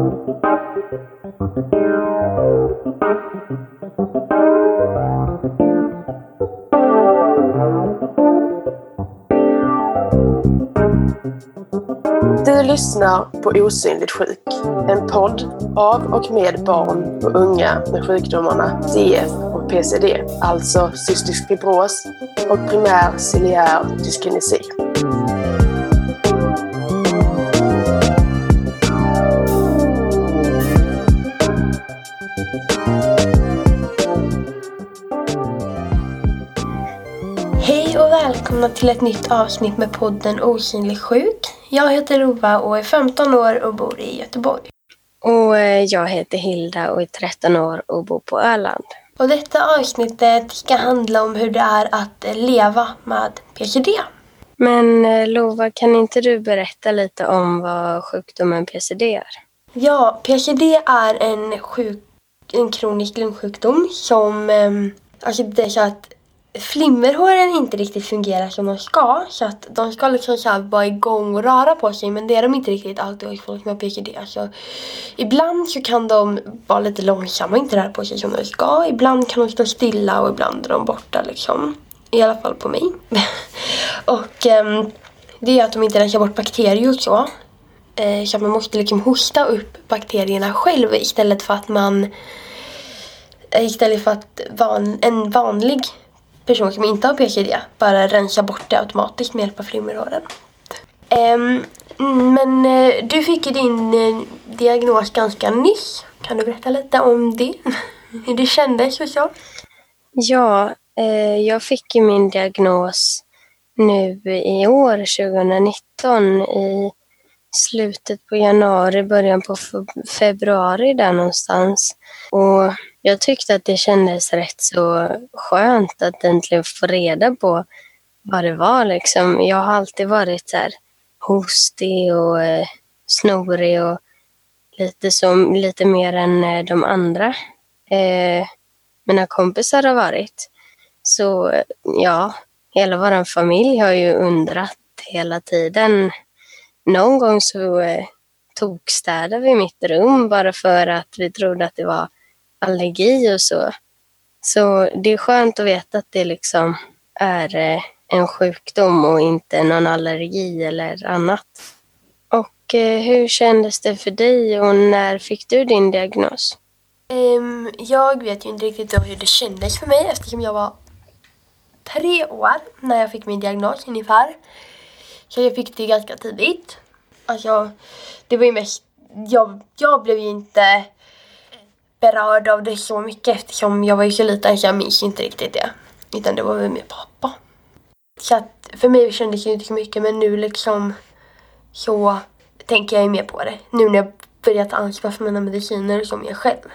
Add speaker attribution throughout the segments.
Speaker 1: Du lyssnar på Osynligt sjuk. En podd av och med barn och unga med sjukdomarna CF och PCD, alltså cystisk fibros och primär ciliär dyskinesi.
Speaker 2: Till ett nytt avsnitt med podden Osynlig sjuk. Jag heter Rova och är 15 år och bor i Göteborg.
Speaker 3: Och eh, jag heter Hilda och är 13 år och bor på Öland.
Speaker 2: Och detta avsnittet ska handla om hur det är att eh, leva med PCD.
Speaker 3: Men eh, Lova, kan inte du berätta lite om vad sjukdomen PCD är?
Speaker 2: Ja, PCD är en, sjuk, en kronisk lungsjukdom som... ehm, Alltså det är så att flimmerhåren inte riktigt fungerar som de ska. Så att de ska liksom så här vara igång och röra på sig men det är de inte riktigt alltid hos folk med PKD. Alltså, ibland så kan de vara lite långsamma och inte röra på sig som de ska. Ibland kan de stå stilla och ibland är de borta liksom. I alla fall på mig. och ehm, det är att de inte rensar bort bakterier och så. Eh, så att man måste liksom hosta upp bakterierna själv istället för att man istället för att van, en vanlig Personer som inte har PKD, bara rensar bort det automatiskt med hjälp av flimmerhåren. Um, men eh, du fick ju din eh, diagnos ganska nyss. Kan du berätta lite om det? Hur det kändes och så?
Speaker 3: Ja, eh, jag fick ju min diagnos nu i år, 2019, i slutet på januari, början på februari där någonstans. Och jag tyckte att det kändes rätt så skönt att äntligen få reda på vad det var liksom. Jag har alltid varit så här hostig och eh, snorig och lite, som, lite mer än eh, de andra. Eh, mina kompisar har varit. Så eh, ja, hela vår familj har ju undrat hela tiden. Någon gång så eh, tokstädade vi mitt rum bara för att vi trodde att det var allergi och så. Så det är skönt att veta att det liksom är eh, en sjukdom och inte någon allergi eller annat. Och eh, hur kändes det för dig och när fick du din diagnos?
Speaker 2: Ehm, jag vet ju inte riktigt då hur det kändes för mig eftersom jag var tre år när jag fick min diagnos ungefär. Så jag fick det ganska tidigt. Alltså, det var ju mest... Jag, jag blev ju inte berörd av det så mycket eftersom jag var ju så liten så jag minns inte riktigt det. Utan det var väl min pappa. Så att för mig kändes det inte så mycket men nu liksom så tänker jag ju mer på det. Nu när jag börjat ta ansvar för mina mediciner och så mer själv.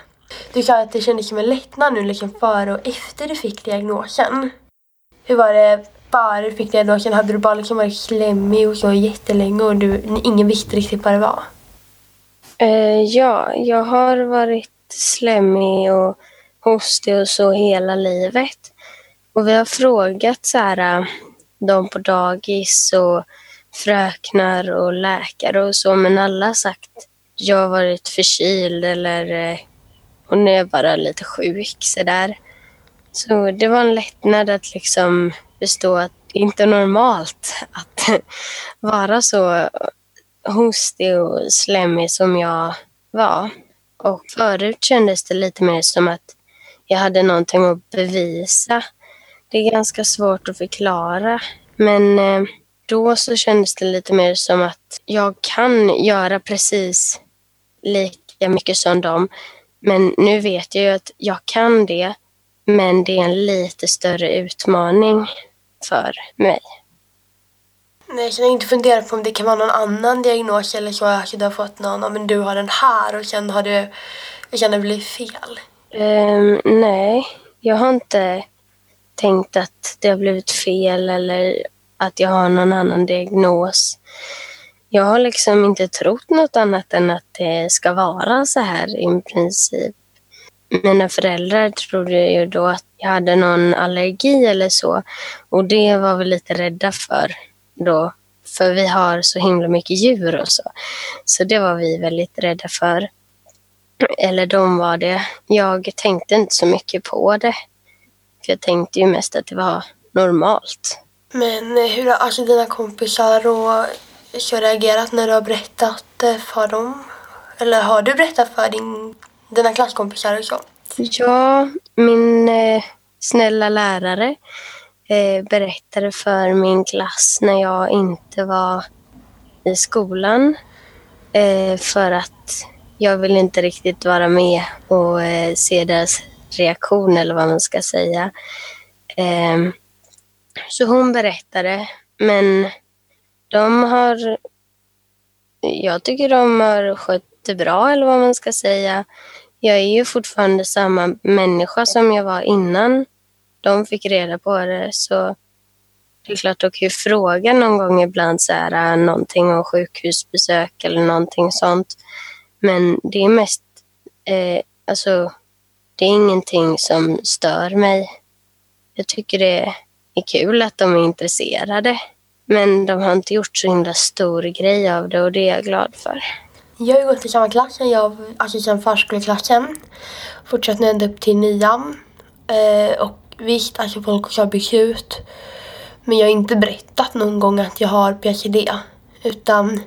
Speaker 2: Du sa att det kändes som en lättnad nu liksom före och efter du fick diagnosen. Hur var det före du fick diagnosen? Hade du bara liksom varit slemmig och så jättelänge och du, ingen visste riktigt vad det var?
Speaker 3: Eh, ja, jag har varit slemmig och hostig och så hela livet. Och vi har frågat så här, äh, de på dagis och fröknar och läkare och så, men alla har sagt jag har varit förkyld eller äh, hon är bara lite sjuk sådär. Så det var en lättnad att liksom förstå att det inte är normalt att vara så hostig och slemmig som jag var. Och förut kändes det lite mer som att jag hade någonting att bevisa. Det är ganska svårt att förklara. Men eh, då så kändes det lite mer som att jag kan göra precis lika mycket som dem. Men nu vet jag ju att jag kan det. Men det är en lite större utmaning för mig.
Speaker 2: Nej, jag har inte funderat på om det kan vara någon annan diagnos eller så. Att du har fått någon, men du har den här och sen har du, och sen det blivit fel.
Speaker 3: Um, nej, jag har inte tänkt att det har blivit fel eller att jag har någon annan diagnos. Jag har liksom inte trott något annat än att det ska vara så här i princip. Mina föräldrar trodde ju då att jag hade någon allergi eller så och det var vi lite rädda för då för vi har så himla mycket djur och så. Så det var vi väldigt rädda för. Eller de var det. Jag tänkte inte så mycket på det. För jag tänkte ju mest att det var normalt.
Speaker 2: Men eh, hur har alltså dina kompisar och så reagerat när du har berättat för dem? Eller har du berättat för din, dina klasskompisar och så?
Speaker 3: Ja, min eh, snälla lärare eh, berättade för min klass när jag inte var i skolan. Eh, för att jag vill inte riktigt vara med och eh, se deras reaktion eller vad man ska säga. Ehm, så hon berättade, men de har... Jag tycker de har skött det bra eller vad man ska säga. Jag är ju fortfarande samma människa som jag var innan de fick reda på det. Så det är klart, de kan ju fråga någon gång ibland så här, ah, någonting om sjukhusbesök eller någonting sånt. Men det är mest, eh, alltså, det är ingenting som stör mig. Jag tycker det är kul att de är intresserade. Men de har inte gjort så himla stor grej av det och det är jag glad för.
Speaker 2: Jag har ju gått i samma klass sen jag, alltså sen förskoleklassen. Fortsatt nu ända upp till nian. Eh, och visst, alltså folk har byggt ut. Men jag har inte berättat någon gång att jag har PCD. Utan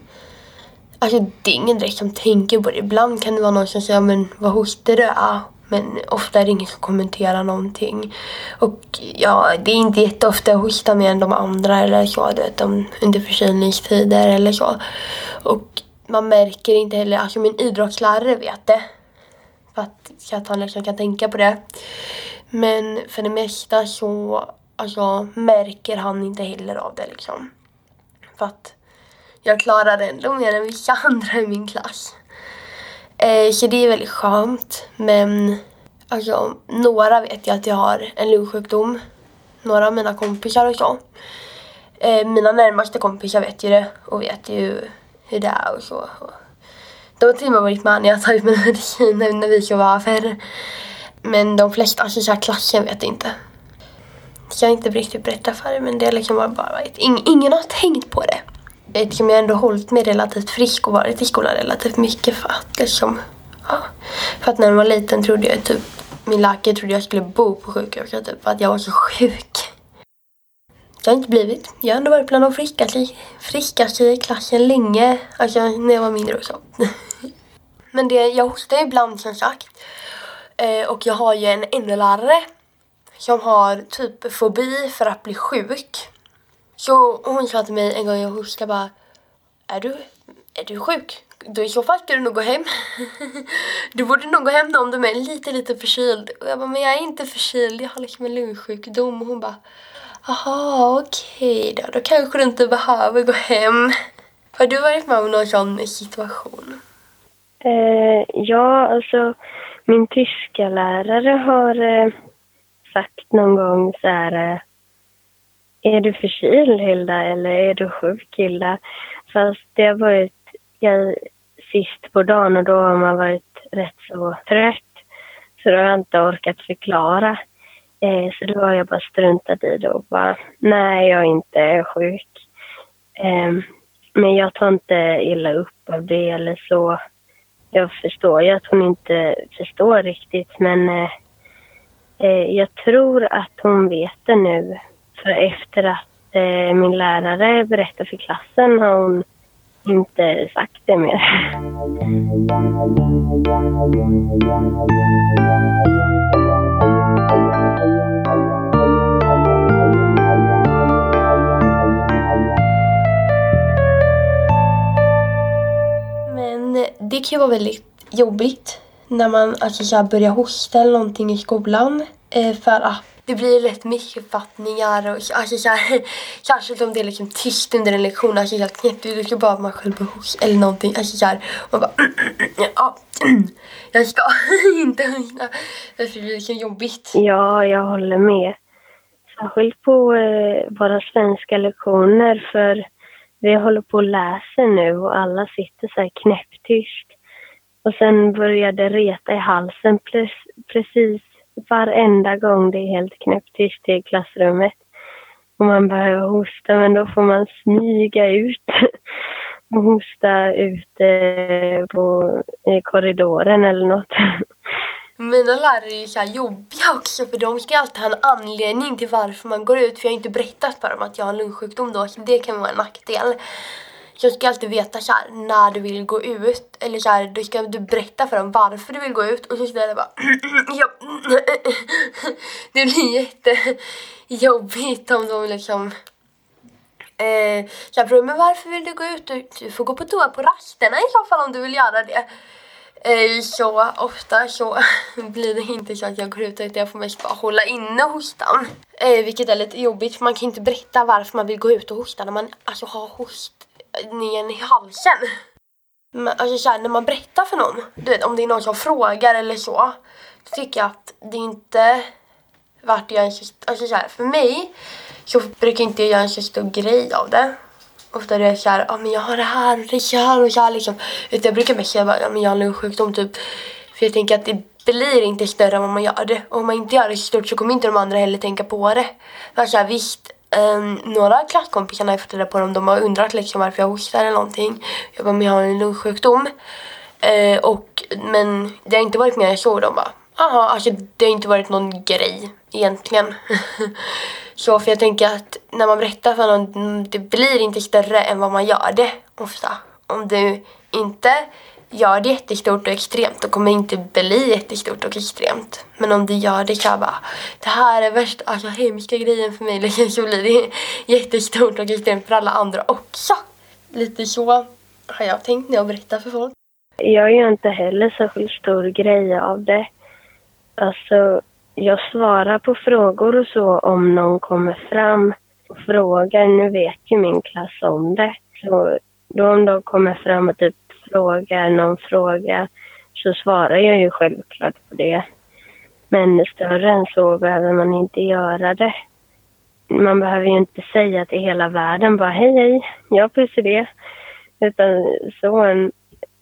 Speaker 2: Alltså det är ingen direkt som tänker på det. Ibland kan det vara någon som säger men vad hostar du? Men ofta är det ingen som kommenterar någonting. Och ja, det är inte jätteofta jag hostar mer än de andra eller så. Du vet, under förkylningstider eller så. Och man märker inte heller, alltså min idrottslärare vet det. För att, så att han liksom kan tänka på det. Men för det mesta så alltså, märker han inte heller av det liksom. För att jag klarar ändå mer än vissa andra i min klass. Eh, så det är väldigt skönt. Men alltså, några vet jag att jag har en lungsjukdom. Några av mina kompisar och så. Eh, mina närmaste kompisar vet ju det och vet ju hur det är och så. De har till och med varit med när jag tagit mina mediciner när vi sov över. Men de flesta, alltså så här klassen vet inte. Jag har inte riktigt berättat för dig men det liksom liksom bara, ingen har tänkt på det eftersom jag ändå hållit mig relativt frisk och varit i skolan relativt mycket för att liksom, ja. För att när jag var liten trodde jag typ, min läkare trodde jag skulle bo på sjukhuset typ för att jag var så sjuk. Det har inte blivit. Jag har ändå varit bland de friskaste, friskaste i klassen länge. Alltså när jag var mindre och så. Men det, jag hostar ibland som sagt. Eh, och jag har ju en NO-lärare som har typ fobi för att bli sjuk. Så hon sa till mig en gång jag hostade bara Är du, är du sjuk? Då i så fall ska du nog gå hem. du borde nog gå hem då om du är lite, lite förkyld. Och jag bara, men jag är inte förkyld, jag har liksom en lungsjukdom. Och hon bara, jaha okej okay då, då kanske du inte behöver gå hem. Har du varit med om någon sån situation?
Speaker 3: Eh, ja, alltså min tyska lärare har eh, sagt någon gång så här eh, är du förkyld Hilda eller är du sjuk Hilda? Fast det har varit jag, sist på dagen och då har man varit rätt så trött. Så då har jag inte orkat förklara. Eh, så då har jag bara struntat i det och bara, nej jag är inte sjuk. Eh, men jag tar inte illa upp av det eller så. Jag förstår ju att hon inte förstår riktigt men eh, eh, jag tror att hon vet det nu för efter att eh, min lärare berättade för klassen har hon inte sagt det mer.
Speaker 2: det kan ju vara väldigt jobbigt när man alltså, börjar hosta eller någonting i skolan. Eh, för att det blir rätt missuppfattningar och alltså, så här, om det är liksom tyst under en lektion, alltså helt knäppt. Du ska bara man själv hos eller någonting. Alltså så här, man bara ja, jag ska inte hosta. Alltså, det blir liksom jobbigt.
Speaker 3: Ja, jag håller med. Särskilt på eh, våra svenska lektioner för vi håller på att läsa nu och alla sitter så här knäpptyst. Och sen börjar det reta i halsen precis varenda gång det är helt knäpptyst i klassrummet. och man behöver hosta men då får man smyga ut och hosta ute eh, på, i korridoren eller något.
Speaker 2: Mina lärare är ju så här jobbiga också för de ska alltid ha en anledning till varför man går ut. För jag har inte berättat för dem att jag har en lungsjukdom då, så det kan vara en nackdel. Jag ska alltid veta så här, när du vill gå ut. Eller så här, då ska du berätta för dem varför du vill gå ut. Och så ska jag bara... ja. Det blir jättejobbigt om de liksom... Eh, så här, men varför vill du gå ut? Du får gå på toa på rasterna i så fall om du vill göra det. Eh, så ofta så blir det inte så att jag går ut utan jag får mest bara hålla inne hostan. Eh, vilket är lite jobbigt för man kan inte berätta varför man vill gå ut och hosta när man alltså har ner i halsen. Men, alltså så här, när man berättar för någon, du vet om det är någon som frågar eller så, så tycker jag att det inte vart jag en alltså så här, för mig så brukar inte jag göra en så stor grej av det ofta är det såhär, ja men jag har det här och det här och så här liksom. Utan jag brukar mest säga att men jag har en sjukdom typ. För jag tänker att det blir inte större än vad man gör det. Och om man inte gör det så stort så kommer inte de andra heller tänka på det. För så här, visst, um, några klasskompisar har jag fått reda på dem, de har undrat liksom varför jag hostar eller någonting. Jag bara, men jag har en lungsjukdom. Uh, och, men det har inte varit mer än så. De bara, jaha, alltså det har inte varit någon grej egentligen. Så för jag tänker att när man berättar för någon, det blir inte större än vad man gör det ofta. Om du inte gör det jättestort och extremt då kommer det inte bli jättestort och extremt. Men om du gör det så bara, det här är värsta, alltså hemska grejen för mig, liksom, så blir det jättestort och extremt för alla andra också. Lite så har jag tänkt när jag berättar för folk.
Speaker 3: Jag gör inte heller särskilt stor grej av det. Alltså, jag svarar på frågor och så om någon kommer fram och frågar. Nu vet ju min klass om det. Så då om de kommer fram och typ frågar någon fråga så svarar jag ju självklart på det. Men större än så behöver man inte göra det. Man behöver ju inte säga till hela världen bara hej hej, jag pussar det. Utan så,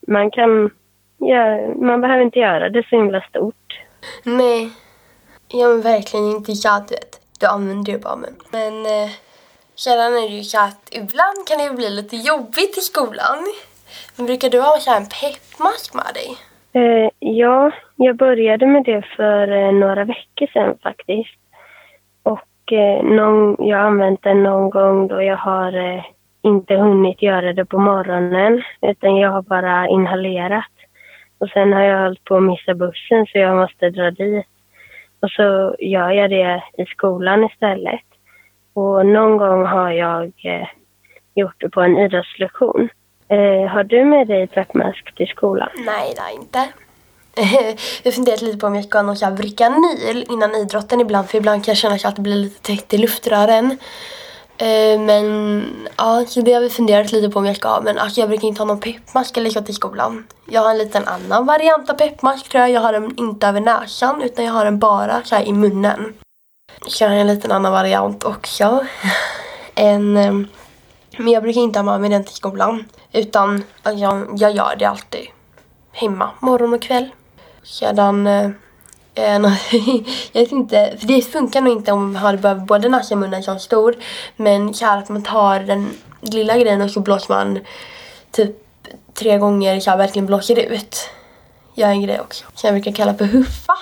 Speaker 3: man kan, ja, man behöver inte göra det så himla stort.
Speaker 2: Nej, Ja men verkligen inte så vet. Du använder ju bara men. Men eh, sedan är det ju så att ibland kan det ju bli lite jobbigt i skolan. Men brukar du ha så en peppmask med dig?
Speaker 3: Eh, ja, jag började med det för eh, några veckor sedan faktiskt. Och eh, någon, jag har använt den någon gång då jag har eh, inte hunnit göra det på morgonen utan jag har bara inhalerat. Och sen har jag hållit på att missa bussen så jag måste dra dit. Och så gör jag det i skolan istället. Och någon gång har jag eh, gjort det på en idrottslektion. Eh, har du med dig peppmask till skolan?
Speaker 2: Nej, det har jag inte. Eh, jag har funderat lite på om jag ska ha någon Vricanyl innan idrotten ibland. För ibland kan jag känna att det blir lite tätt i luftrören. Eh, men ja, så det har vi funderat lite på om jag ska ha. Men alltså, jag brukar inte ha någon peppmask eller så till skolan. Jag har en liten annan variant av peppmask tror jag. Jag har den inte över näsan utan jag har den bara så i munnen. Så jag har en liten annan variant också. en, eh, men jag brukar inte ha med mig den till skolan. Utan jag, jag gör det alltid hemma, morgon och kväll. Sedan eh, eh jag vet inte, för det funkar nog inte om man har både nacka och munnen som stor. Men så att man tar den lilla grejen och så blåser man typ tre gånger så här, verkligen blåser ut. Gör en grej också. Som jag brukar kalla för huffa.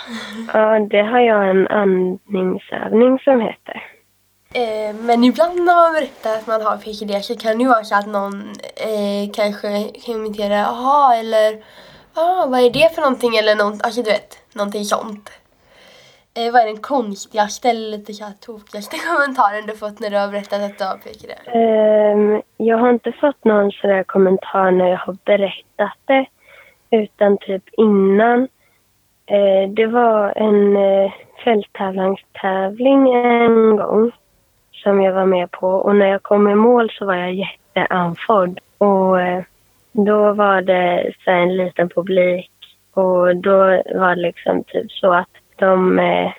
Speaker 3: Ja, det har jag en andningsövning som heter.
Speaker 2: Eh, men ibland när man berättar att man har PKD så kan det ju vara så att någon eh, kanske kommenterar jaha eller ah, vad är det för någonting eller något, alltså du vet, någonting sånt. Eh, vad är den konstigaste eller lite så tokigaste kommentaren du fått när du har berättat att du har PKD?
Speaker 3: Um, ehm, jag har inte fått någon sån här kommentar när jag har berättat det. Utan typ innan. Eh, det var en eh, fälttävlingstävling en gång som jag var med på. Och när jag kom i mål så var jag jätteanförd. Och eh, då var det så en liten publik och då var det liksom typ så att de eh,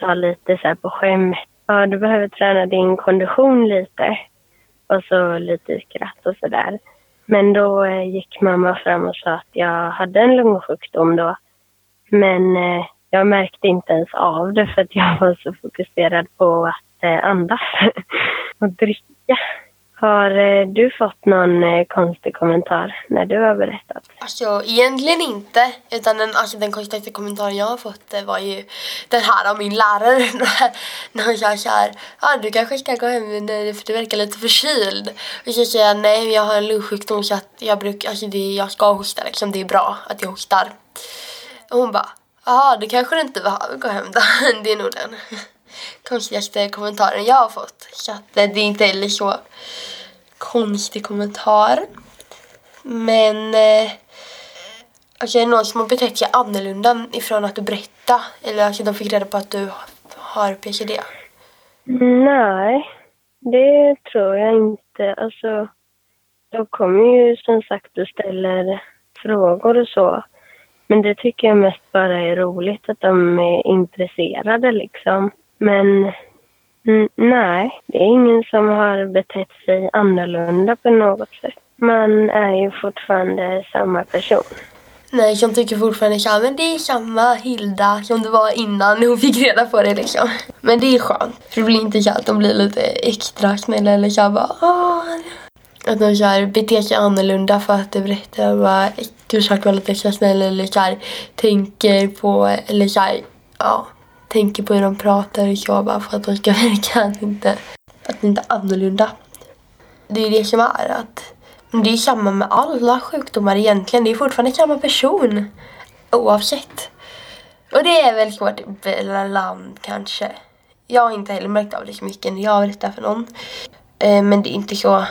Speaker 3: sa lite så här på skämt. Ja, du behöver träna din kondition lite. Och så lite skratt och sådär. Men då eh, gick mamma fram och sa att jag hade en lungsjukdom då. Men eh, jag märkte inte ens av det för att jag var så fokuserad på att Eh, andas och dricka. Har eh, du fått någon eh, konstig kommentar när du har berättat?
Speaker 2: Alltså egentligen inte. Utan den, alltså, den konstigaste kommentaren jag har fått var ju den här av min lärare. när hon sa såhär, ah, du kanske ska gå hem för du verkar lite förkyld. Och så säger jag, nej jag har en lungsjukdom så att jag, bruk, alltså, det, jag ska hosta liksom. Det är bra att jag hostar. Och hon bara, jaha du kanske du inte behöver gå hem då. det är nog den konstigaste kommentaren jag har fått. Så att det är inte heller så konstig kommentar. Men eh, alltså är det någon som har betett sig annorlunda ifrån att du berättade? Eller alltså de fick reda på att du har PCD?
Speaker 3: Nej, det tror jag inte. Alltså, de kommer ju som sagt och ställer frågor och så. Men det tycker jag mest bara är roligt att de är intresserade liksom. Men nej, det är ingen som har betett sig annorlunda på något sätt. Man är ju fortfarande samma person.
Speaker 2: Nej, jag tycker fortfarande så men det är samma Hilda som det var innan hon fick reda på det liksom. Men det är skönt. För det blir inte så att de blir lite extra snälla eller så bara Åh. Att de så här, beter sig annorlunda för att du berättar bara du försöker vara lite extra snäll eller så här, tänker på eller så här, ja tänker på hur de pratar och så bara för att de ska verka inte, att inte är annorlunda. Det är det som är att det är samma med alla sjukdomar egentligen. Det är fortfarande samma person oavsett. Och det är väl svårt land kanske. Jag har inte heller märkt av det så mycket när jag berättar för någon. Eh, men det är inte så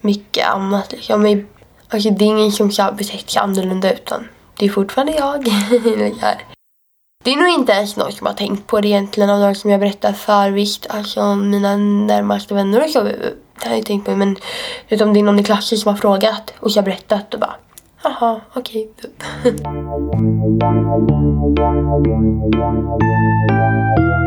Speaker 2: mycket annat liksom. Alltså det är ingen som ska betett sig annorlunda utan det är fortfarande jag. Det är nog inte ens någon som har tänkt på det egentligen av de som jag berättar för visst, alltså mina närmaste vänner och så. Det har jag tänkt på men utom det är någon i klassen som har frågat och jag har berättat och bara Jaha, okej. Okay. Typ.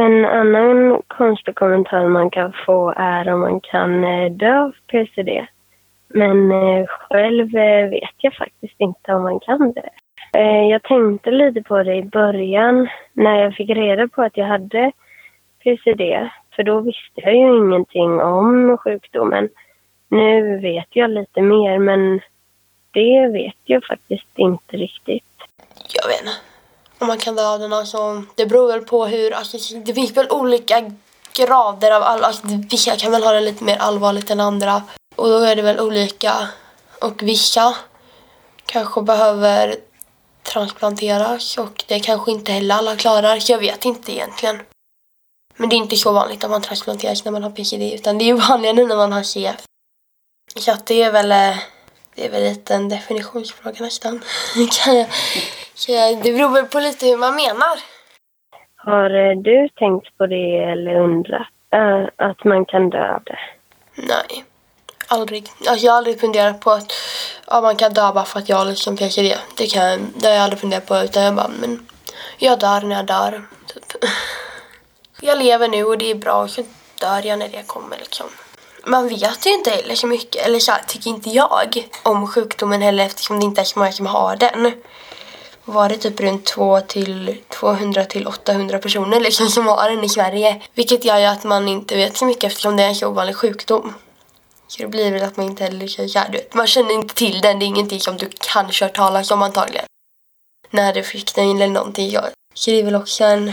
Speaker 3: En annan konstig kommentar man kan få är om man kan eh, dö av PCD. Men eh, själv eh, vet jag faktiskt inte om man kan det. Jag tänkte lite på det i början när jag fick reda på att jag hade PCD. För då visste jag ju ingenting om sjukdomen. Nu vet jag lite mer men det vet jag faktiskt inte riktigt.
Speaker 2: Jag vet inte om man kan dö av den. Alltså, det beror väl på hur, alltså, det finns väl olika grader av all, alltså, vissa kan väl ha det lite mer allvarligt än andra. Och då är det väl olika. Och vissa kanske behöver transplanteras och det kanske inte heller alla klarar. Så jag vet inte egentligen. Men det är inte så vanligt att man transplanteras när man har PCD utan det är vanligare när man har CF. Så att det är väl, eh, det är väl lite en definitionsfråga nästan. kan jag, det beror väl på lite hur man menar.
Speaker 3: Har eh, du tänkt på det eller undrat äh, att man kan dö av det?
Speaker 2: Nej, aldrig. Alltså, jag har aldrig funderat på att ja, man kan dö bara för att jag liksom PCD. Det, kan, det har jag aldrig funderat på utan jag bara, men jag dör när jag dör. Typ. Jag lever nu och det är bra och så dör jag när det kommer liksom. Man vet ju inte heller så mycket, eller så tycker inte jag, om sjukdomen heller eftersom det inte är så många som har den var det typ runt 2 till 200 till 800 personer liksom som har den i Sverige. Vilket gör ju att man inte vet så mycket eftersom det är en så ovanlig sjukdom. Så det blir väl att man inte heller kan du vet, Man känner inte till den, det är ingenting som du kanske har talas om antagligen. När du fick den eller någonting. Jag. Så det är väl också en...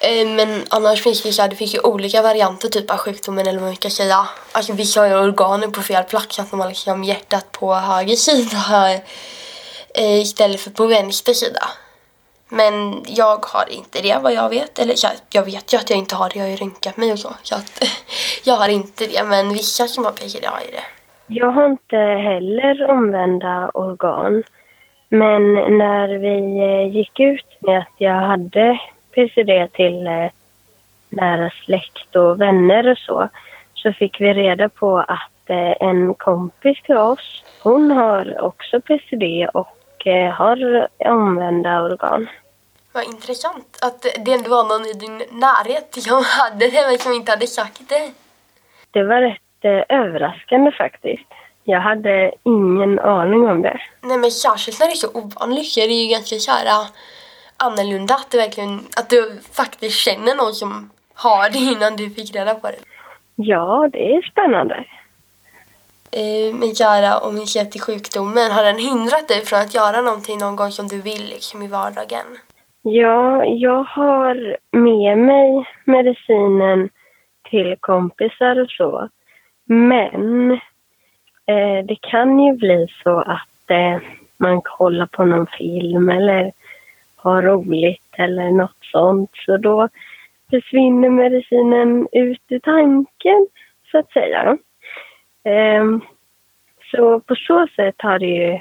Speaker 2: Eh, men annars finns det ju här, det finns ju olika varianter typ av sjukdomen eller vad man ska säga. Alltså vissa har ju organen på fel plats, att de liksom har liksom hjärtat på höger sida eh, istället för på vänster sida. Men jag har inte det vad jag vet. Eller jag, jag vet ju att jag inte har det. Jag har ju röntgat mig och så. Så att jag har inte det. Men vissa som har PCD har ju det.
Speaker 3: Jag har inte heller omvända organ. Men när vi eh, gick ut med att jag hade PCD till eh, nära släkt och vänner och så, så fick vi reda på att en kompis till oss, hon har också PCD och Eh, har omvända organ.
Speaker 2: Vad intressant att det ändå var någon i din närhet som hade det men som inte hade sagt det.
Speaker 3: Det var rätt eh, överraskande faktiskt. Jag hade ingen aning om det.
Speaker 2: Nej men särskilt när det är så ovanligt är det ju ganska kära annorlunda att du verkligen, att du faktiskt känner någon som har det innan du fick reda på det.
Speaker 3: Ja, det är spännande.
Speaker 2: Eh, Kara, om vi ser till sjukdomen, har den hindrat dig från att göra någonting någon gång som du vill liksom i vardagen?
Speaker 3: Ja, jag har med mig medicinen till kompisar och så. Men eh, det kan ju bli så att eh, man kollar på någon film eller ha roligt eller något sånt. Så då försvinner medicinen ut ur tanken, så att säga. Um, så på så sätt har det ju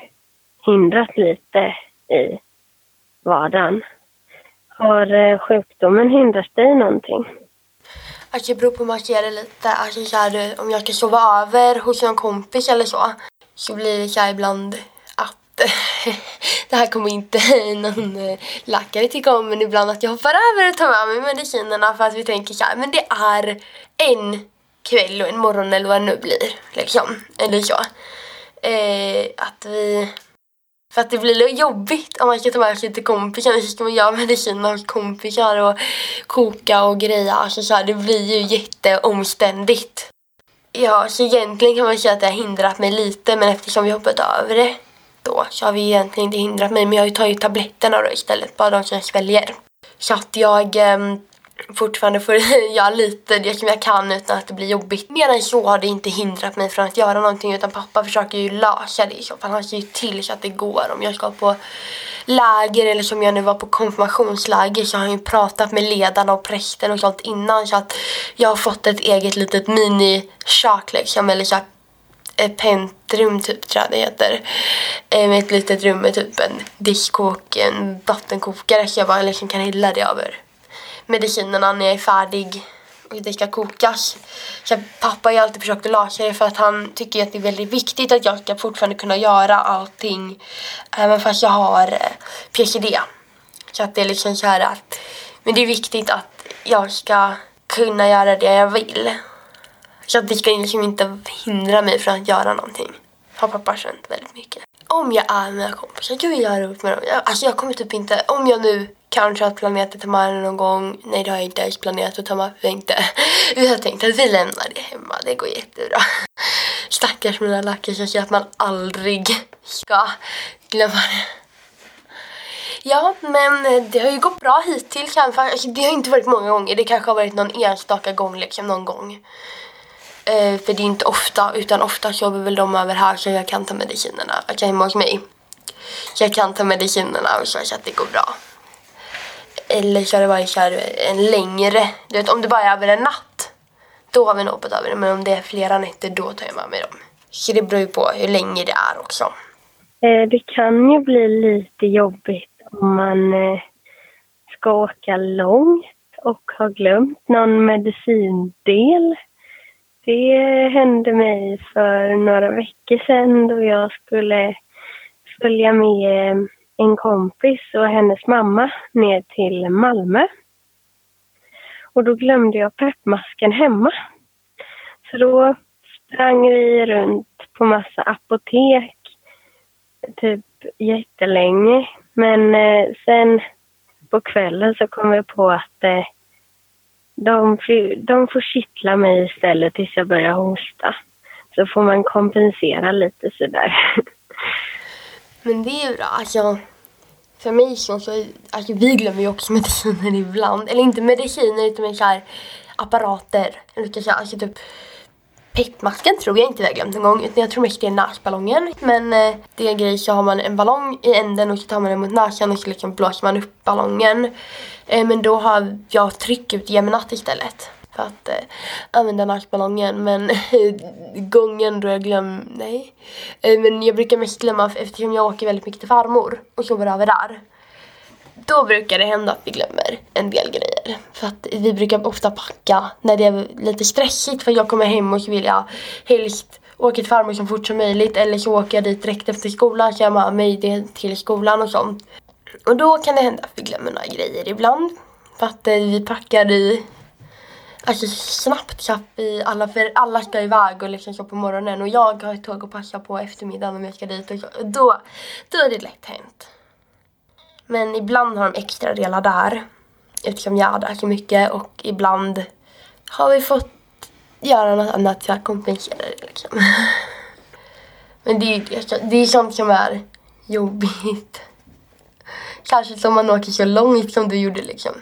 Speaker 3: hindrat lite i vardagen. Har eh, sjukdomen hindrat dig någonting?
Speaker 2: Det beror på hur man ser det lite. Alltså så här, om jag ska sova över hos en kompis eller så, så blir det så här ibland Eh, det här kommer inte någon eh, läkare tycka om men ibland att jag hoppar över och tar med mig medicinerna för att vi tänker så här, men det är en kväll och en morgon eller vad det nu blir. Liksom. Eller så. Eh, att vi... För att det blir jobbigt om man ska ta med sig lite kompisar. Så ska man göra mediciner hos kompisar och koka och greja. Alltså så här, det blir ju jätteomständigt. Ja, så egentligen kan man säga att det har hindrat mig lite men eftersom vi hoppat över det då så har vi egentligen inte hindrat mig. Men jag tar ju tabletterna då istället, bara de som jag sväljer. Så att jag eh, fortfarande får göra lite det som jag kan utan att det blir jobbigt. Mer än så har det inte hindrat mig från att göra någonting utan pappa försöker ju lösa det i så fall. Han ser ju till så att det går. Om jag ska på läger eller som jag nu var på konfirmationsläger så har han ju pratat med ledarna och prästen och sånt innan så att jag har fått ett eget litet mini-kök liksom eller så ett pentrum typ tror jag det heter. Eh, med ett litet rum med typ en diskok, en vattenkokare så jag bara liksom kan hälla det över medicinerna när jag är färdig och det ska kokas. Så pappa har alltid försökt att lösa det för att han tycker att det är väldigt viktigt att jag ska fortfarande kunna göra allting även fast jag har eh, PCD. Så att det är liksom så här att men det är viktigt att jag ska kunna göra det jag vill. Så att det ska liksom inte hindra mig från att göra någonting. Har pappa känt väldigt mycket. Om jag är med mina kompisar, jag vill göra roligt med dem. Alltså jag kommer typ inte, om jag nu kanske har planerat att ta med någon gång. Nej, det har jag inte ens planerat att ta med. Vi, inte. vi har tänkt att vi lämnar det hemma. Det går jättebra. Stackars mina lakritsar, att man aldrig ska glömma det. Ja, men eh, det har ju gått bra hittills. Alltså, det har inte varit många gånger. Det kanske har varit någon enstaka gång, liksom någon gång. Eh, för det är inte ofta, utan ofta jobbar väl de över här så jag kan ta medicinerna. Alltså hemma hos mig. Så jag kan ta medicinerna och så, så att det går bra. Eller så har det varit så en längre, du vet om det bara är över en natt. Då har vi nog hoppat över det. Men om det är flera nätter då tar jag med mig dem. Så det beror ju på hur länge det är också.
Speaker 3: Eh, det kan ju bli lite jobbigt om man eh, ska åka långt och har glömt någon medicindel. Det hände mig för några veckor sedan då jag skulle följa med en kompis och hennes mamma ner till Malmö. Och då glömde jag peppmasken hemma. Så då sprang vi runt på massa apotek typ jättelänge. Men eh, sen på kvällen så kom vi på att eh, de, de får kittla mig istället tills jag börjar hosta. Så får man kompensera lite sådär.
Speaker 2: Men det är bra. Alltså, för mig så, så alltså, vi glömmer ju också mediciner ibland. Eller inte mediciner utan så här apparater. Eller alltså typ Peppmasken tror jag inte vi har glömt någon gång utan jag tror mest det är näsballongen. Men eh, det är en grej så har man en ballong i änden och så tar man den mot näsan och så liksom blåser man upp ballongen. Eh, men då har jag tryckutjämnat istället för att eh, använda nackballongen men gången då jag glömmer, nej. Eh, men jag brukar mest glömma eftersom jag åker väldigt mycket till farmor och sover över där. Då brukar det hända att vi glömmer en del grejer. För att vi brukar ofta packa när det är lite stressigt för jag kommer hem och så vill jag helst åka till farmor så fort som möjligt eller så åker jag dit direkt efter skolan så jag har med mig det till skolan och sånt. Och då kan det hända att vi glömmer några grejer ibland. För att eh, vi packar i alltså, snabbt kapp vi alla, för alla ska iväg och liksom så på morgonen och jag har ett tåg att passa på eftermiddagen om jag ska dit och så, då, då är det lätt hänt. Men ibland har de extra delar där eftersom jag hade så mycket och ibland har vi fått göra något annat för att kompensera det liksom. Men det är, det är sånt som är jobbigt. Kanske som man åker så långt som du gjorde liksom.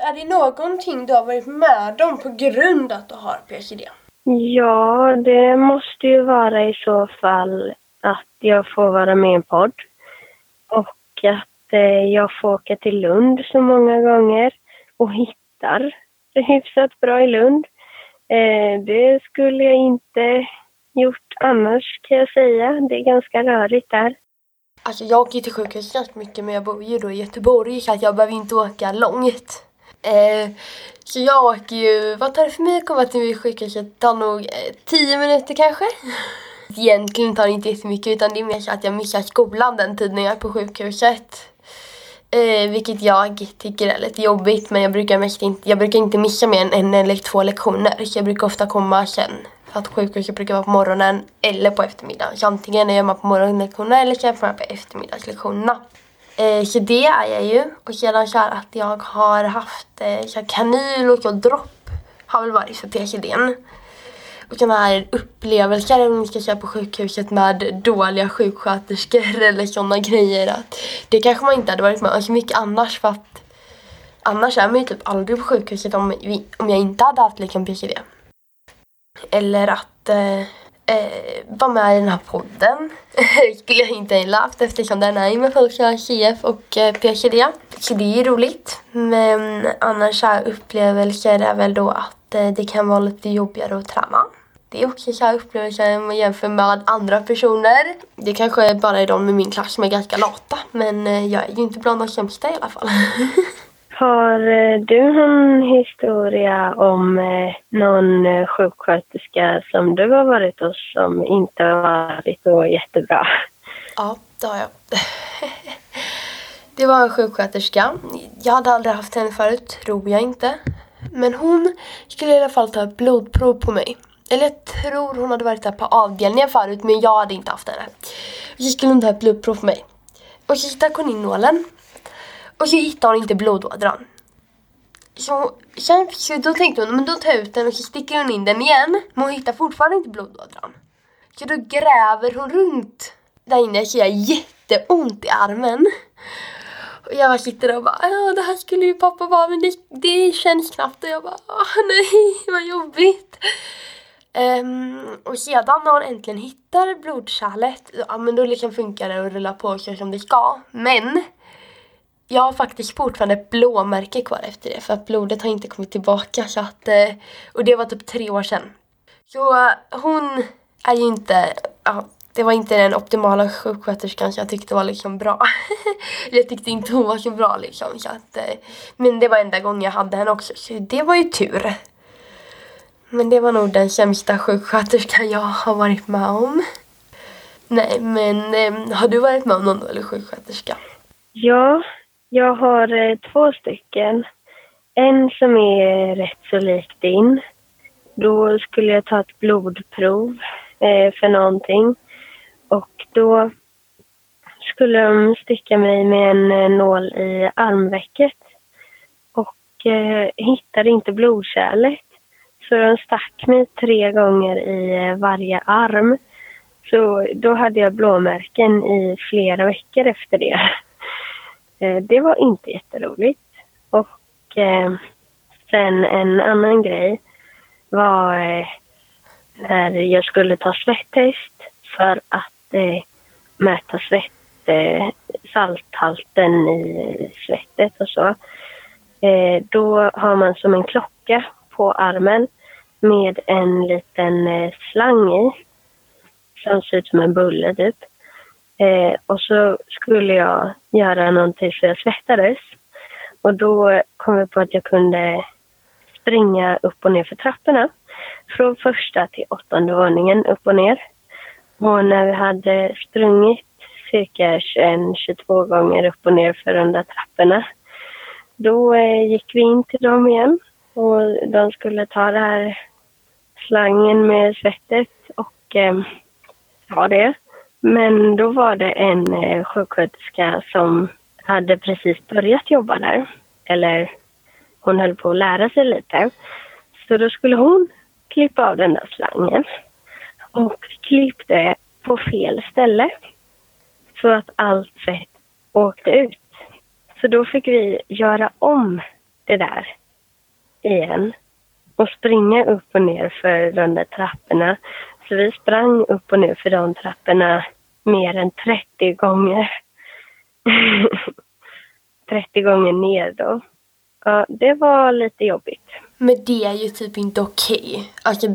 Speaker 2: Är det någonting du har varit med om på grund av att du har PCD?
Speaker 3: Ja, det måste ju vara i så fall att jag får vara med i en podd. Och att eh, jag får åka till Lund så många gånger och hittar hyfsat bra i Lund. Eh, det skulle jag inte gjort annars kan jag säga. Det är ganska rörigt där.
Speaker 2: Alltså jag åker till sjukhus ganska mycket men jag bor ju då i Göteborg så att jag behöver inte åka långt. Eh, så jag åker ju, vad tar det för mig att komma till sjukhuset? Det tar nog eh, tio minuter kanske. Egentligen tar det inte jättemycket utan det är mer så att jag missar skolan den tiden jag är på sjukhuset. Eh, vilket jag tycker är lite jobbigt men jag brukar, mest inte, jag brukar inte missa mer än en eller två lektioner. Så jag brukar ofta komma sen. För att sjukhuset brukar vara på morgonen eller på eftermiddagen. Så antingen är jag på morgonlektionerna eller så är jag på eftermiddagslektionerna. Eh, så det är jag ju. Och sedan så att jag har haft eh, så kanyl och dropp har väl varit för PCDn. Och sådana här upplevelser om man ska köra på sjukhuset med dåliga sjuksköterskor eller sådana grejer. Att det kanske man inte hade varit med om så mycket annars för att annars är man ju typ aldrig på sjukhuset om, vi, om jag inte hade haft liksom PCD. Eller att eh, eh, vara med i den här podden. skulle jag inte heller haft eftersom den är med folk som har CF och eh, PCD. Så det är ju roligt. Men annars är upplevelser är väl då att det kan vara lite jobbigare att träna. Det är också så här upplevelser man jämför med andra personer. Det kanske bara är de i min klass som är ganska lata men eh, jag är ju inte bland de sämsta i alla fall.
Speaker 3: Har eh, du någon historia om eh, någon eh, sjuksköterska som du har varit hos som inte har varit så jättebra?
Speaker 2: Ja, det har jag. Det var en sjuksköterska. Jag hade aldrig haft henne förut, tror jag inte. Men hon skulle i alla fall ta ett blodprov på mig. Eller jag tror hon hade varit där på avdelningen förut, men jag hade inte haft henne. Så skulle hon ta ett blodprov på mig. Och så stack hon in nålen och så hittade hon inte blodådran. Så, sen, så då tänkte hon, men då tar jag ut den och så sticker hon in den igen. Men hon hittar fortfarande inte blodådran. Så då gräver hon runt där inne så jag har jätteont i armen. Och jag bara sitter där och bara, ja det här skulle ju pappa vara men det, det känns knappt. Och jag bara, nej vad jobbigt. Um, och sedan när hon äntligen hittar blodkärlet, ja men då liksom funkar det och rullar på så som det ska. Men jag har faktiskt fortfarande ett blåmärke kvar efter det för att blodet har inte kommit tillbaka. Så att, eh, och det var typ tre år sedan. Så hon är ju inte, ja, det var inte den optimala sjuksköterskan som jag tyckte var liksom bra. jag tyckte inte hon var så bra liksom. Så att, eh, men det var enda gången jag hade henne också så det var ju tur. Men det var nog den sämsta sjuksköterskan jag har varit med om. Nej, men ehm, har du varit med om någon dålig sjuksköterska?
Speaker 3: Ja, jag har eh, två stycken. En som är rätt så lik din. Då skulle jag ta ett blodprov eh, för någonting. Och då skulle de sticka mig med en eh, nål i armvecket. Och eh, hittade inte blodkärlet. Så de stack mig tre gånger i eh, varje arm. Så då hade jag blåmärken i flera veckor efter det. Eh, det var inte jätteroligt. Och eh, sen en annan grej var eh, när jag skulle ta svettest för att eh, mäta svett, eh, salthalten i svettet och så. Eh, då har man som en klocka på armen med en liten eh, slang i som ser ut som en bulle typ. Eh, och så skulle jag göra någonting så jag svettades. Och då kom jag på att jag kunde springa upp och ner för trapporna. Från första till åttonde våningen upp och ner. Och när vi hade sprungit cirka 21-22 gånger upp och ner för de där trapporna. Då eh, gick vi in till dem igen. Och de skulle ta det här slangen med svettet och eh, ha det. Men då var det en eh, sjuksköterska som hade precis börjat jobba där. Eller hon höll på att lära sig lite. Så då skulle hon klippa av den där slangen. Och klippte på fel ställe. Så att allt fett åkte ut. Så då fick vi göra om det där igen och springa upp och ner för de där trapporna. Så vi sprang upp och ner för de trapporna mer än 30 gånger. 30 gånger ner då. Ja, det var lite jobbigt.
Speaker 2: Men det är ju typ inte okej. Alltså,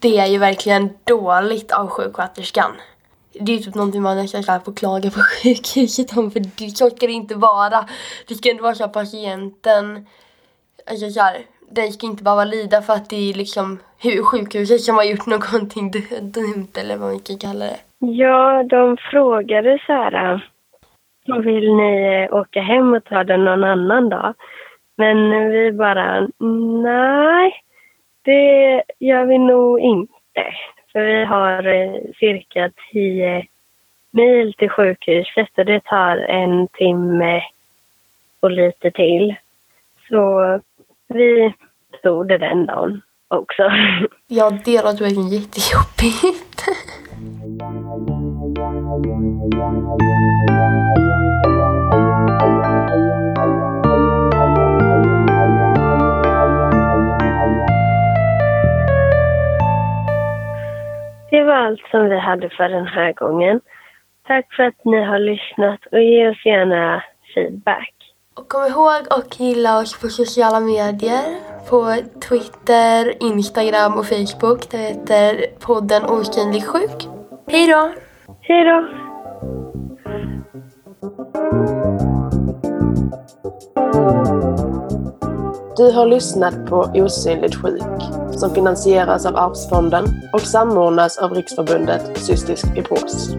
Speaker 2: det är ju verkligen dåligt av sjuksköterskan. Det är ju typ någonting man nästan får klaga på sjukhuset om för det så ska det inte vara. Det ska inte vara så att patienten, alltså såhär, den ska inte behöva lida för att det är liksom sjukhuset som har gjort någonting dumt eller vad man kan kalla det.
Speaker 3: Ja, de frågade så här, vill ni åka hem och ta den någon annan dag? Men vi bara, nej, det gör vi nog inte. För vi har eh, cirka tio mil till sjukhuset och det tar en timme och lite till. Så vi stod det den dagen också.
Speaker 2: Ja, det låter verkligen jättejobbigt.
Speaker 3: allt som vi hade för den här gången. Tack för att ni har lyssnat och ge oss gärna feedback.
Speaker 2: Och kom ihåg att gilla oss på sociala medier. På Twitter, Instagram och Facebook. Det heter podden Osynlig sjuk. Hej då!
Speaker 3: Hej då!
Speaker 1: Du har lyssnat på Osynligt sjuk som finansieras av Arvsfonden och samordnas av Riksförbundet Cystisk fibros.